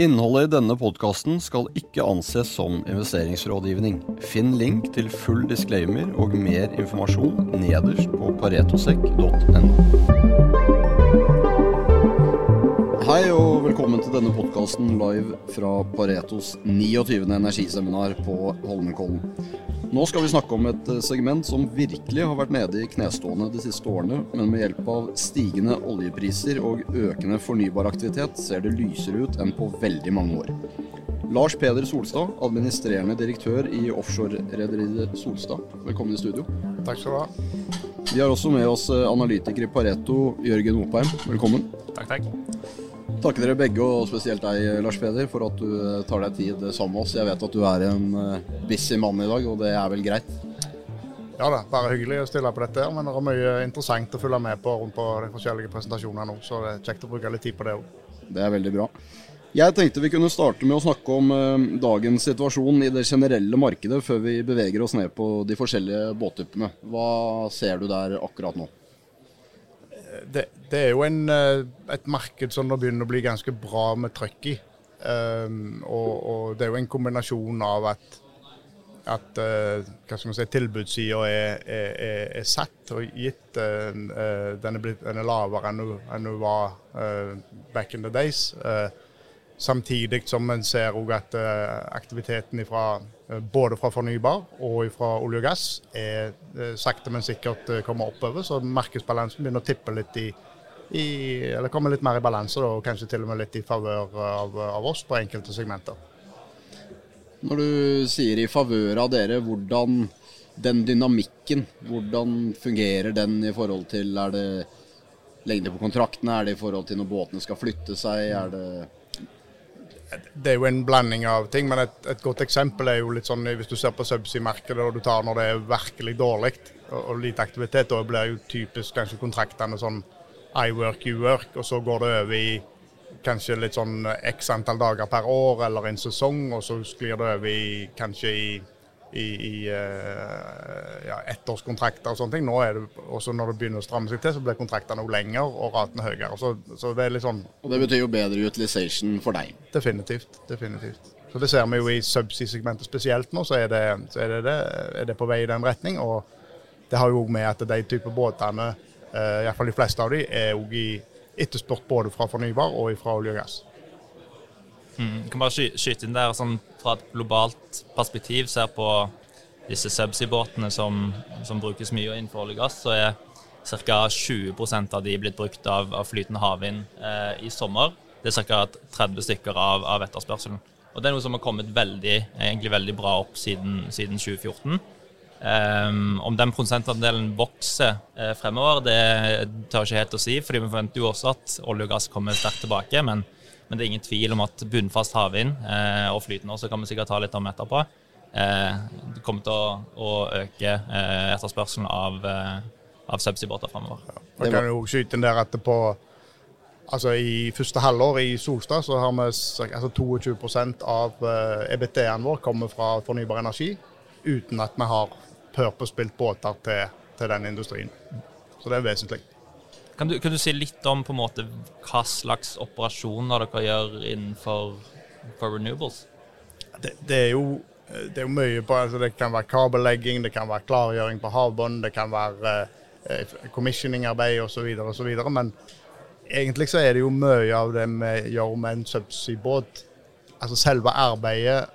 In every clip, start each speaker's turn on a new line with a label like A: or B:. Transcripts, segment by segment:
A: Innholdet i denne podkasten skal ikke anses som investeringsrådgivning. Finn link til full disclaimer og mer informasjon nederst på paretosekk.no. velkommen til denne podkasten live fra Paretos 29. energiseminar på Holmenkollen. Nå skal vi snakke om et eh, segment som virkelig har vært nede i knestående de siste årene, men med hjelp av stigende oljepriser og økende fornybar aktivitet ser det lysere ut enn på veldig mange år. Lars Peder Solstad, administrerende direktør i offshorerederiet Solstad. Velkommen i studio.
B: Takk skal du ha.
A: Vi har også med oss eh, analytiker i Pareto, Jørgen Opheim. Velkommen.
C: Takk, takk.
A: Takke dere begge, og spesielt deg, Lars Peder, for at du eh, tar deg tid sammen med oss. Jeg vet at du er en eh, busy mann i dag, og det er vel greit?
B: Ja da, bare hyggelig å stille på dette. Men det er mye interessant å følge med på rundt på de forskjellige presentasjonene nå, så det er kjekt å bruke litt tid på det òg.
A: Det er veldig bra. Jeg tenkte vi kunne starte med å snakke om dagens situasjon i det generelle markedet, før vi beveger oss ned på de forskjellige båttypene. Hva ser du der akkurat nå?
B: Det, det, er jo en, eh, et marked som nå begynner å bli ganske bra med trøkk i. Um, og, og, det er jo en kombinasjon av at, at uh, si, tilbudssida er, er, er, er, satt og gitt. Uh, den, er blitt, den, er lavere enn den var uh, back in the days. samtidig som en ser at aktiviteten ifra Eh, både fra fornybar og fra olje og gass, er eh, sakte, men sikkert eh, kommer oppover. Så markedsbalansen begynner å tippe litt i, i Eller kommer litt mer i balanse, og kanskje til og med litt i favør av, av, oss på enkelte segmenter.
A: Når du sier i favør av dere, hvordan den dynamikken, hvordan fungerer den i forhold til Er det lengde på kontraktene? Er det i forhold til når båtene skal flytte seg? Er det
B: det er jo en blanding av ting, men et, et, godt eksempel er jo litt sånn hvis du ser på subsea-markedet og du tar når det er virkelig dårlig og, og, lite aktivitet, da blir jo typisk kanskje kontraktene sånn I work, you work, og så går det over i kanskje litt sånn x antall dager per år eller en sesong, og så sklir det over i kanskje i i, i uh, ja, ettårskontrakter og sånne ting. Nå er det, også når det begynner å stramme seg til, så blir kontraktene noe lenger og ratene høyere. Så, så, det er litt sånn
A: Og det betyr jo bedre utilization for deg?
B: Definitivt. definitivt. Så Det ser vi jo i subsea-segmentet spesielt nå, så, er det, så er, det, er, det, på vei i den retning. Og det har jo òg med at de typer båtene, uh, iallfall de fleste av de, er òg i etterspurt både fra fornybar og fra olje og gass.
C: Mm, kan bare sky skyte inn der, sånn, Fra et globalt perspektiv ser på disse subsea-båtene som, som, brukes mye innenfor olje og gass, så er ca. 20 av de blitt brukt av, av flytende havvind eh, i sommer. Det er ca. 30 stykker av, av, etterspørselen. Og Det er noe som har kommet veldig, egentlig veldig bra opp siden, siden 2014. Um, om den prosentandelen vokser eh, fremover, det tør jeg ikke helt å si. fordi vi forventer jo også at olje og gass kommer sterkt tilbake. men men det er ingen tvil om at bunnfast havvind eh, og flytende også kan vi sikkert ta litt om etterpå. Eh, det kommer til å, å øke eh, etterspørselen av, eh, av subsea-båter fremover. Ja,
B: man kan jo skyte inn der at Altså I første halvår i Solstad så har vi altså 22% av eh, EBT-en vår kommer fra fornybar energi, uten at vi har purpose-spilt båter til, til den industrien. Så det er vesentlig.
C: Kan du, kan du, si litt om på en måte hva slags operasjoner dere gjør innenfor renewables?
B: Det, det, er jo, det, er jo, mye på altså Det kan være kabellegging, det kan være klargjøring på havbunnen, det kan være eh, commissioningarbeid osv. osv. Men egentlig så er det jo mye av det vi gjør med en subsea-båt. Altså selve arbeidet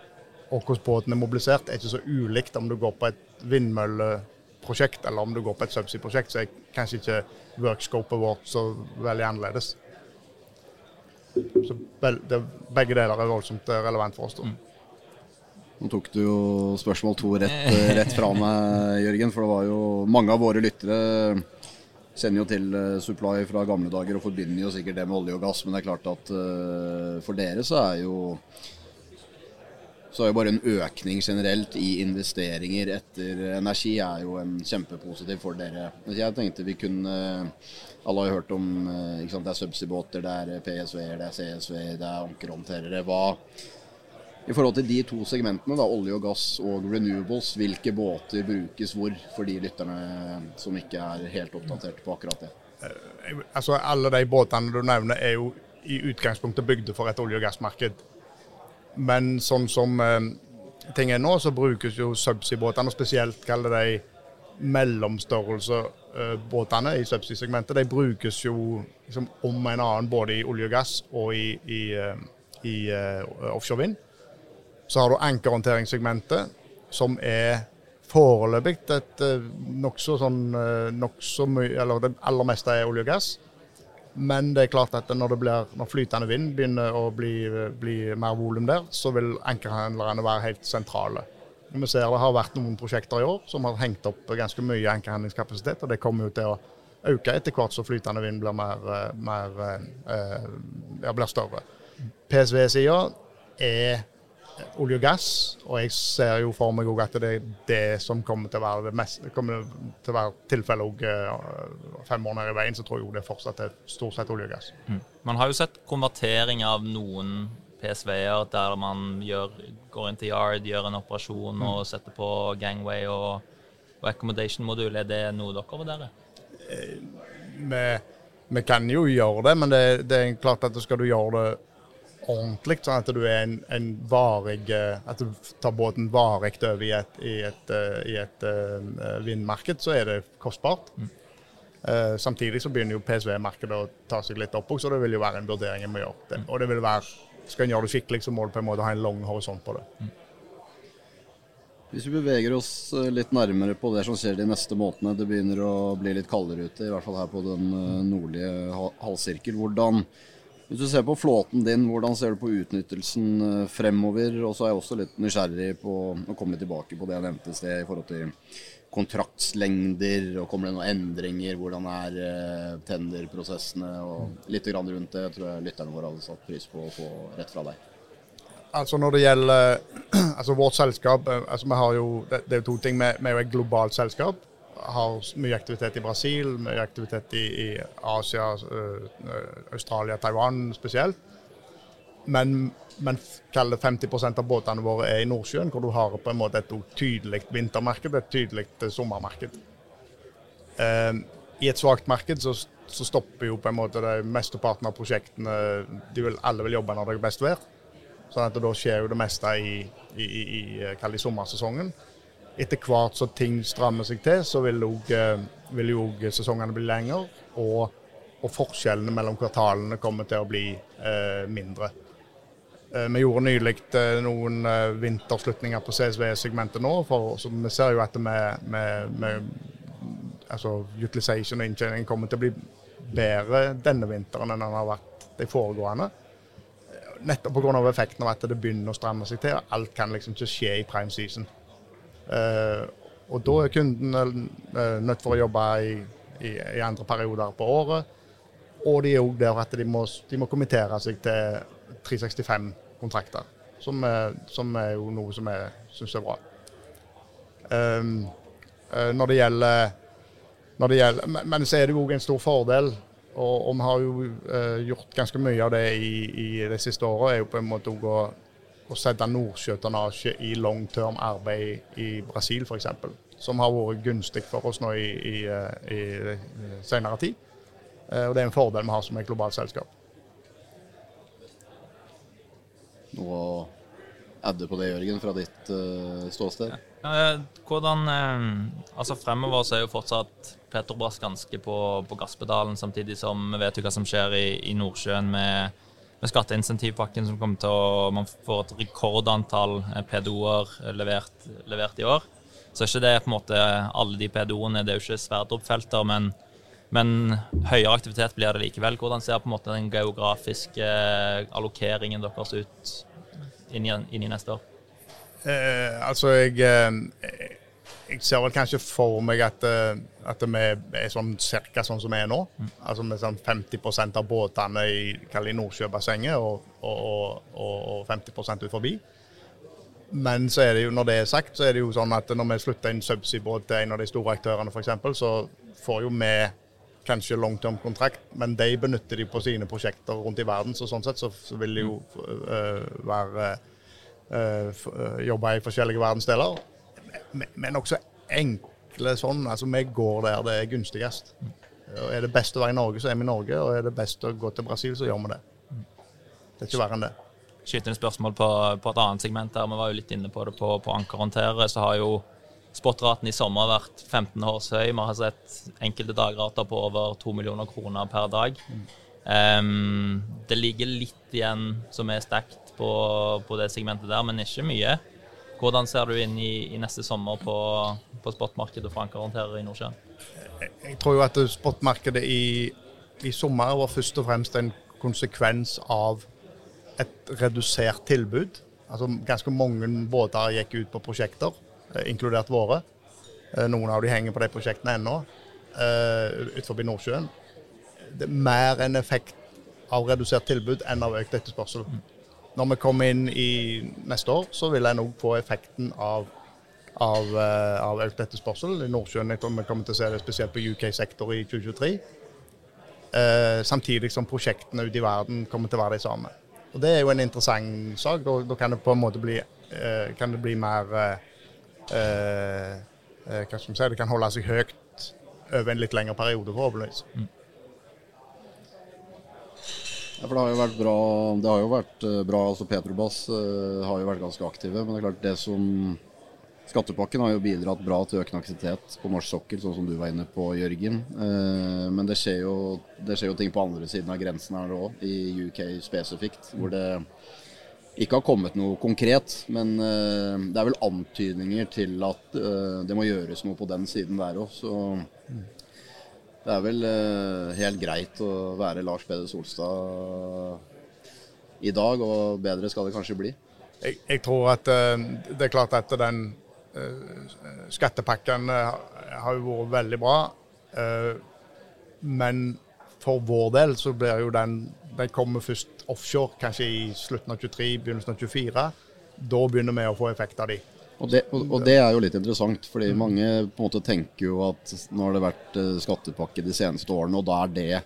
B: og hvordan båten er mobilisert, er ikke så ulikt om du går på et vindmølleprosjekt eller om du går på et subsea-prosjekt. Så er kanskje ikke workscopet vårt så veldig annerledes. Så det, begge deler er voldsomt eh, relevant for oss. da.
A: Nå tok du jo spørsmål to rett, eh, rett, fra meg, Jørgen. For det var jo mange av våre lyttere kjenner jo til eh, Supply fra gamle dager og forbinder jo sikkert det med olje og gass. Men det er klart at for dere så er jo så er jo bare en økning generelt i investeringer etter energi er jo en kjempepositiv for dere. Jeg tenkte vi kunne Alle har jo hørt om sant, det er subsea-båter, det er PSV-er, det er CSV, det er ankerhåndterere. Hva i forhold til de to segmentene, da, olje og gass og renewables, hvilke båter brukes hvor for de lytterne som ikke er helt oppdatert på akkurat det?
B: Altså Alle de båtene du nevner er jo i utgangspunktet bygde for et olje- og gassmarked. Men sånn som eh, ting er nå, så brukes jo subsea-båtene, spesielt kaller de mellomstørrelsesbåtene i subsea-segmentet, de brukes jo liksom om en annen både i olje og gass og i, i, eh, i uh, offshore vind. Så har du ankerhåndteringssegmentet, som er foreløpig et nokså sånn nokså mye Eller det aller meste er olje og gass. Men det er klart at når, blir, når flytende vind begynner å bli, bli mer volum der, så vil ankerhandlerne være helt sentrale. Vi ser det har vært noen prosjekter i år som har hengt opp ganske mye ankerhandlingskapasitet, og det kommer jo til å øke etter hvert som flytende vind blir, mer, mer, eh, ja, blir større. PSV-sida er olje og gass, og jeg ser jo for meg at det er det som kommer til å være det mest, kommer til å være tilfellet òg eh, fem år ned i veien. Så tror jeg det fortsatt er stort sett olje og gass. Mm.
C: Man har jo sett konvertering av noen PSV-er der man gjør, går inn til yard, gjør en operasjon og mm. setter på gangway og, og accommodation-modul. Er det noe dere vurderer?
B: Eh, vi, vi, kan jo gjøre det, men det, det, er klart at skal du gjøre det ordentlig, sånn at du er en, en varig eh, At du tar båten varig over i et, i et, eh, i et uh, vindmarked, så er det kostbart. Mm. Uh, samtidig så begynner jo PSV-markedet å ta seg litt opp, så det vil jo være en vurdering en må gjøre. Det. Og det vil være skal en gjøre det skikkelig, så må du på en måte ha en lang horisont på det.
A: Hvis vi beveger oss litt nærmere på det som skjer de neste månedene, det begynner å bli litt kaldere ute, i hvert fall her på den nordlige halvsirkel. Hvordan, hvis du ser på flåten din, hvordan ser du på utnyttelsen eh, fremover? Og så er jeg også litt nysgjerrig på å komme tilbake på det jeg nevnte i sted i forhold til kontraktslengder, og kommer det noen endringer? Hvordan er uh, tenderprosessene? og Litt grann rundt det tror jeg lytterne våre hadde satt pris på å få rett fra deg.
B: Altså Når det gjelder altså vårt selskap eh, altså vi har jo, det, er jo to ting. Vi er jo et globalt selskap. Har mye aktivitet i Brasil, mye aktivitet i, i Asia, Australia, Taiwan spesielt. Men men 50% av båtene våre er i Nordsjøen, hvor du har på en måte et tydelig vintermarked et tydelig eh, sommermarked. Um, I et svakt marked så, så, stopper jo på en måte det mesteparten av prosjektene de vil, Alle vil jobbe når det er best vær. Sånn at da skjer jo det meste i, i, i, i sommersesongen. Etter hvert som ting strammer seg til, så vil, eh, jo sesongene bli lengre. Og, og, forskjellene mellom kvartalene kommer til å bli eh, mindre. Eh, vi gjorde nylig eh, noen vinterslutninger på CSV-segmentet nå. For, så vi ser jo at med, med, med altså, utilization og inntjening kommer til å bli bedre denne vinteren enn den har vært de foregående. Nettopp pga. effekten av at det begynner å stramme seg til. og Alt kan liksom ikke skje i prime season. Uh, og da er kunden uh, nødt for å jobbe i, i, i, andre perioder på året. Og de er òg der at de må, de må kommentere seg til 365 kontrakter. Som som er jo noe som jeg syns er bra. Um, når det gjelder, når det gjelder Men så er det jo en stor fordel, og, og vi har jo uh, gjort ganske mye av det i, i det siste året, er jo på en måte å, å sette nordsjøtonnasje i long term arbeid i Brasil f.eks. Som har vært gunstig for oss nå i, i, eh, i senere tid. Uh, og det er en fordel vi har som et globalt selskap.
A: noe å adde på det, Jørgen, fra ditt uh, ståsted?
C: Ja, hvordan uh, Altså Fremover så er jo fortsatt Petrobras ganske på, på gasspedalen, samtidig som vi vet jo hva som skjer i, i Nordsjøen med, med skatteinsentivpakken som kommer til å Man får et rekordantall eh, PDO-er levert, levert, i år. Så er ikke det på en måte alle de PDO-ene, det er jo ikke Sverdrup-felter, men men høyere aktivitet blir det likevel. Hvordan ser på en måte den geografiske allokeringen deres ut inn i, inn i neste år?
B: Eh, altså, jeg, eh, jeg, ser vel kanskje for meg at, eh, at vi er sånn cirka sånn som vi er nå. Mm. Altså med sånn 50% av båtene i, i Nordsjøbassenget og, og, og, og 50% ut forbi. Men så er det jo, når det er sagt, så er det jo sånn at når vi slutter en subsea-båt til en av de store aktørene f.eks., så får jo vi kanskje long term kontrakt, men de benytter de på sine prosjekter rundt i verden. Så sånn sett så, så vil de jo øh, være øh, jobbe i forskjellige verdensdeler. Men også enkle sånn. Altså vi går der det er gunstigst. Og er det best å være i Norge, så er vi i Norge. Og er det best å gå til Brasil, så gjør vi det. Det er ikke verre enn det.
C: Skyte inn spørsmål på, på, et annet segment her, Vi var jo litt inne på det på, på ankerhåndtere. Så har jo spotraten i sommer vært 15 års høy. Vi har sett enkelte dagrater på over 2 millioner kroner per dag. Um, det ligger litt igjen som er stekt på, på, det segmentet der, men ikke mye. Hvordan ser du inn i, i neste sommer på, på spotmarkedet for ankerhåndterere i Nordsjøen?
B: Jeg, jeg tror jo at spotmarkedet i, i sommer var først og fremst en konsekvens av et redusert tilbud. Altså Ganske mange båter gikk ut på prosjekter, eh, inkludert våre. Eh, noen av de henger på de prosjektene ennå, uh, utenfor Nordsjøen. Det er mer en effekt av redusert tilbud enn av økt etterspørsel. Når vi kommer inn i neste år, så vil jeg òg få effekten av, av, av økt etterspørsel. I Nordsjøen kommer vi til å se det spesielt på UK-sektor i 2023. Eh, samtidig som prosjektene ute i verden kommer til å være de samme. Og Det er jo en interessant sak. Da, da kan det på en måte bli, eh, kan det bli mer eh, eh Hva skal vi si, det kan holde seg høyt over en litt lengre periode, forhåpentligvis. Mm.
A: Ja, for Det har jo vært bra. Det har jo vært eh, bra, altså Petrobas uh, har jo vært ganske aktive. Men det er klart det som Skattepakken har jo bidratt bra til økende aktivitet på norsk sokkel, sånn som du var inne på, Jørgen. Eh, men det skjer, jo, det skjer jo ting på andre siden av grensen her òg, i UK spesifikt. Hvor det ikke har kommet noe konkret. Men eh, det er vel antydninger til at eh, det må gjøres noe på den siden der òg. Så det er vel helt greit å være Lars Peder Solstad i dag, og bedre skal det kanskje bli.
B: Jeg, jeg, tror at det er klart at den Eh, skattepakken eh, har jo vært veldig bra. Eh, men for vår del så blir jo den Den kommer først offshore, kanskje i slutten av 23, begynnelsen av 24. Da begynner vi å få effekt av de.
A: Og det, og, og det, er jo litt interessant, fordi mange på en måte tenker jo at nå har det vært skattepakke de seneste årene, og da er det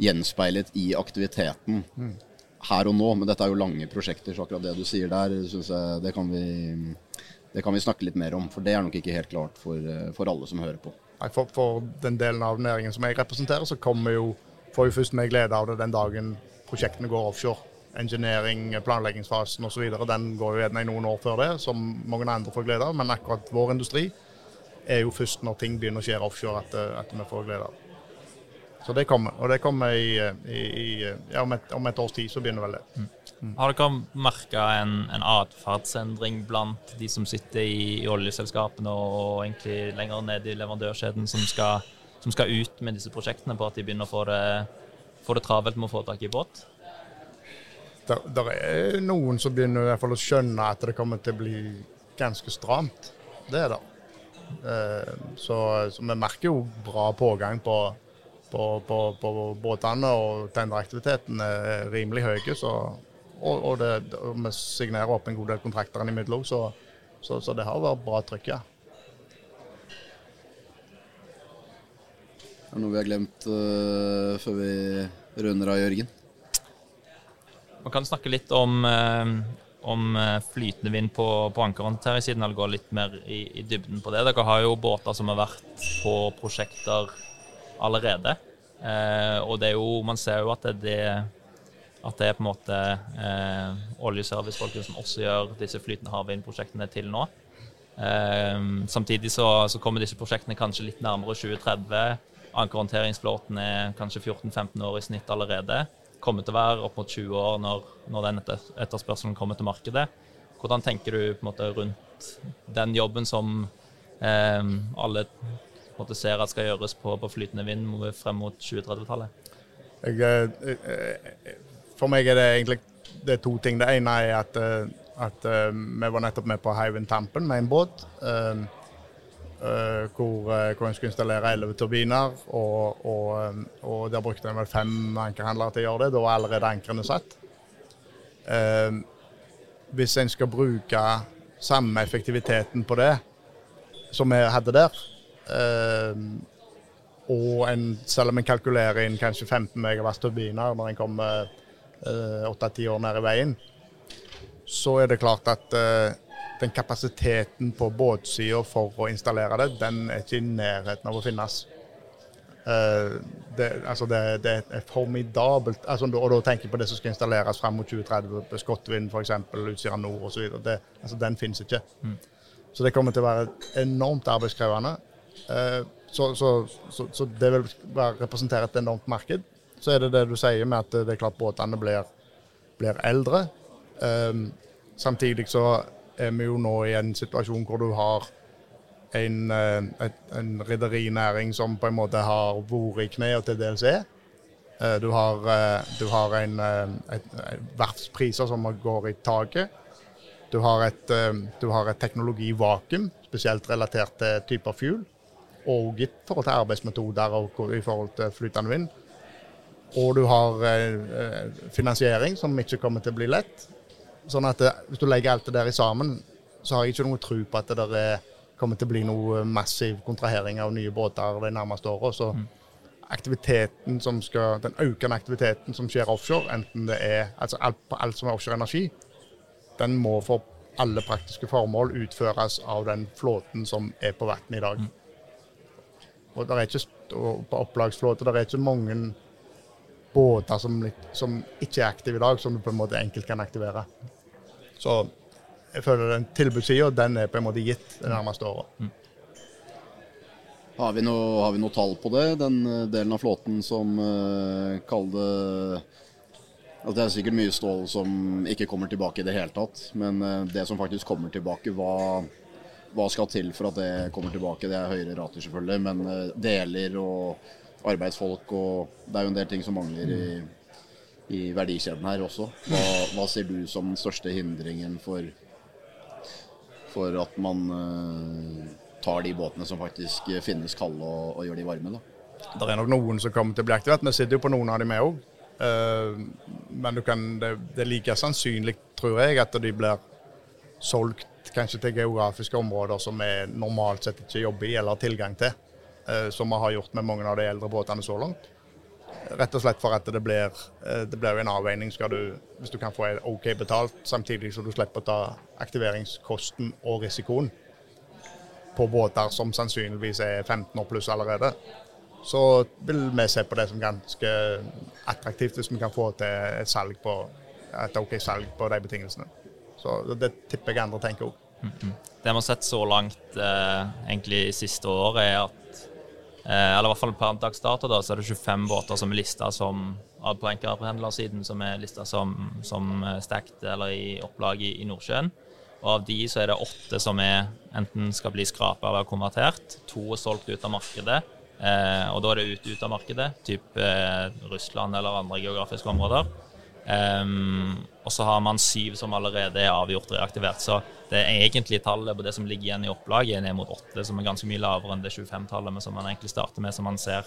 A: gjenspeilet i aktiviteten mm. her og nå. Men dette er jo lange prosjekter, så akkurat det du sier der, synes jeg det kan vi det kan vi snakke litt mer om, for det er nok ikke helt klart for, eh, for alle som hører på.
B: Nei, for, for, den delen av næringen som jeg representerer, så jo, får jo først med glede av det den dagen prosjektene går offshore. Engineering, planleggingsfasen osv. Den går jo gjerne i noen år før det, som mange andre får glede av. Men akkurat vår industri er jo først når ting begynner å skje offshore at, at vi får glede av. Så det kommer. Og det kommer i, i, i ja, om, et, om, et, års tid så begynner vel det. Mm.
C: Mm. Har dere merka en, en atferdsendring blant de som sitter i, i, oljeselskapene og egentlig lenger ned i leverandørkjeden, som skal, som skal, ut med disse prosjektene, på at de begynner å få det, få det travelt med å få tak i båt?
B: Det er noen som begynner i hvert fall å skjønne at det kommer til å bli ganske stramt. Det er det. Eh, så, så vi merker jo bra pågang på, på, på, på båtene, og tenderaktiviteten er rimelig høy. Så og, og, det, vi signerer opp en god del kontrakter innimellom, så, så, så det har vært bra trykk, ja.
A: Er det noe vi har glemt uh, før vi runder av, Jørgen?
C: Man kan snakke litt om, uh, om eh, flytende vind på, på ankerhåndteringssiden, eller gå litt mer i, i, dybden på det. Dere har jo båter som har vært på prosjekter allerede. Uh, og det er jo, man ser jo at det, det at det er på en måte eh, oljeservicefolkene som også gjør disse flytende havvindprosjektene til nå. Eh, samtidig så, så, kommer disse prosjektene kanskje litt nærmere 2030. Ankerhåndteringsflåten er kanskje 14-15 år i snitt allerede. Kommer til å være opp mot 20 år når, når den etterspørselen kommer til markedet. Hvordan tenker du måte rundt den jobben som eh, alle måte, ser at skal gjøres på, på flytende vind frem mot 2030-tallet?
B: Jeg, jeg, eh, jeg, for meg er det egentlig det er to ting. Det ene er at, eh, at vi var nettopp med på Hywind Tampen med en båt. Uh, hvor, hvor en skulle installere elleve turbiner. Og, og, og, der brukte en vel fem ankerhandlere til å gjøre det. Da var allerede ankrene satt. hvis en skal bruke samme effektiviteten på det som vi hadde der, og en, selv om en kalkulerer inn kanskje 15 megawatts turbiner når en kommer Eh, åtte-ti år ned i veien, så er det klart at eh, den kapasiteten på båtsida for å installere det, den er ikke i nærheten av å finnes. Eh, det, altså det, det er formidabelt. Altså, og da tenker jeg på det som skal installeres frem mot 2030 på Skottvind f.eks., Utsira Nord osv. Altså, den finnes ikke. Mm. Så det kommer til å være enormt arbeidskrevende. Eh, så, så, så, så, det vil representere et enormt marked. Så er det det du sier med at det er klart båtene blir, blir eldre. Um, samtidig så er vi jo nå i en situasjon hvor du har en, eh, en rederinæring som på en måte har vært i kne og til er. Eh, du har, eh, du har en, et, verftspriser som går i taket. Du har et, et teknologivakuum, spesielt relatert til typer fuel. Og i forhold til arbeidsmetoder og i forhold til flytende vind. Og du har finansiering som ikke kommer til å bli lett. Sånn at hvis du legger alt det der i sammen, så har jeg ikke noe tro på at det der er kommer til å bli noe massiv kontrahering av nye båter de nærmeste åra. Så mm. aktiviteten som skal, den økende aktiviteten som skjer offshore, enten det er altså alt, alt som er offshore energi, den må for alle praktiske formål utføres av den flåten som er på vann i dag. Mm. Og det er ikke, På opplagsflåte det er ikke mange båter som, som, ikke er aktive i dag, som du på en måte enkelt kan aktivere. Så jeg føler den tilbudssida den er på en måte gitt det nærmeste året. Mm.
A: Har, vi noe, noe tall på det, den eh, delen av flåten som uh, kaller det Altså, Det er sikkert mye stål som ikke kommer tilbake i det hele tatt. Men uh, det som faktisk kommer tilbake, hva, hva, skal til for at det kommer tilbake? Det er høyere rater, selvfølgelig, men deler og arbeidsfolk og Det er jo en del ting som mangler i, i verdikjeden her også. Hva, hva ser du som den største hindringen for for at man uh, tar de båtene som faktisk finnes kalde og, og gjør de varme. da.
B: Det er nok noen som kommer til å bli aktivert. Vi sitter jo på noen av dem òg. Uh, eh, men kan, det, det, er like sannsynlig, tror jeg, at de blir solgt kanskje til geografiske områder som vi normalt sett ikke jobber i eller har tilgang til. Uh, som vi har gjort med mange av de eldre båtene så langt. Rett og slett for at det blir, eh, det blir en avveining du, hvis du kan få OK betalt, samtidig som du slipper å ta aktiveringskosten og risikoen på båter som sannsynligvis er 15 år pluss allerede. Så vil vi se på det som ganske attraktivt hvis vi kan få til et, salg på, et OK salg på de betingelsene. Så det tipper jeg andre tenker òg. Mm -hmm.
C: Det vi har sett så langt eh, egentlig siste året, er at eller i hvert fall per dags dato da, så er det 25 båter som er lista som på enkeltpendlersiden som er lista som, som eh, stacked eller i opplag i, i, Nordsjøen. Og av de så er det åtte som er enten skal bli skrapa eller konvertert. To er solgt ut av markedet. Eh, og da er det ut, ut av markedet, type eh, Russland eller andre geografiske områder. Um, og så har man syv som allerede er avgjort reaktivert. Så det egentlige tallet på det som ligger igjen i opplaget, er ned mot åtte, som er ganske mye lavere enn det 25-tallet men som man egentlig starter med, som man ser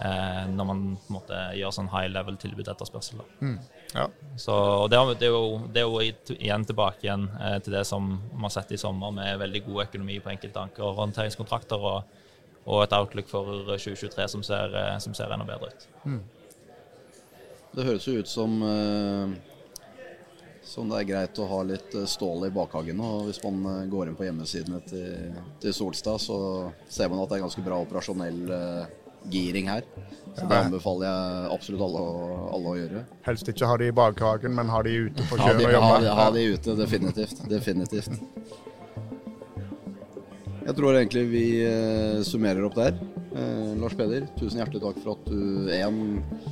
C: eh, når man måte, gjør sånn high level tilbud etterspørsel. Mm. Ja. Så det, det, er jo, det, er jo, igjen tilbake igjen eh, til det som man har sett i sommer, med veldig god økonomi på enkelte anker og håndteringskontrakter, og, og, et outlook for 2023 som ser, eh, som ser enda bedre ut. Mm.
A: Det høres jo ut som, eh, som det er greit å ha litt eh, stål i bakhagen. Og hvis man eh, går inn på hjemmesidene til, til, Solstad, så ser man at det er ganske bra operasjonell giring her. Så Det anbefaler jeg absolutt alle, alle, å gjøre.
B: Helst ikke ha de i bakhagen, men ha de ute på kjøret og
A: jobbe. Ha, ha de ute, definitivt. definitivt. Jeg tror egentlig vi summerer opp der. Eh, Lars Peder, tusen hjertelig takk for at du én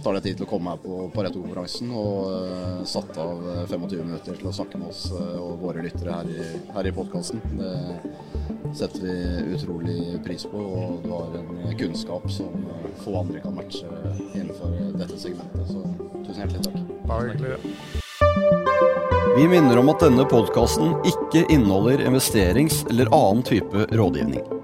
A: tar deg tid til å komme her på Pareto-konferansen og eh, satt av 25 eh, minutter til å snakke med oss eh, og våre lyttere her i, her i podkasten. Det setter vi utrolig pris på, og du har en kunnskap som eh, få andre kan matche innenfor dette segmentet. Så tusen hjertelig takk.
B: Bare hyggelig.
A: Vi minner om at denne podkasten ikke inneholder investerings- eller annen type rådgivning.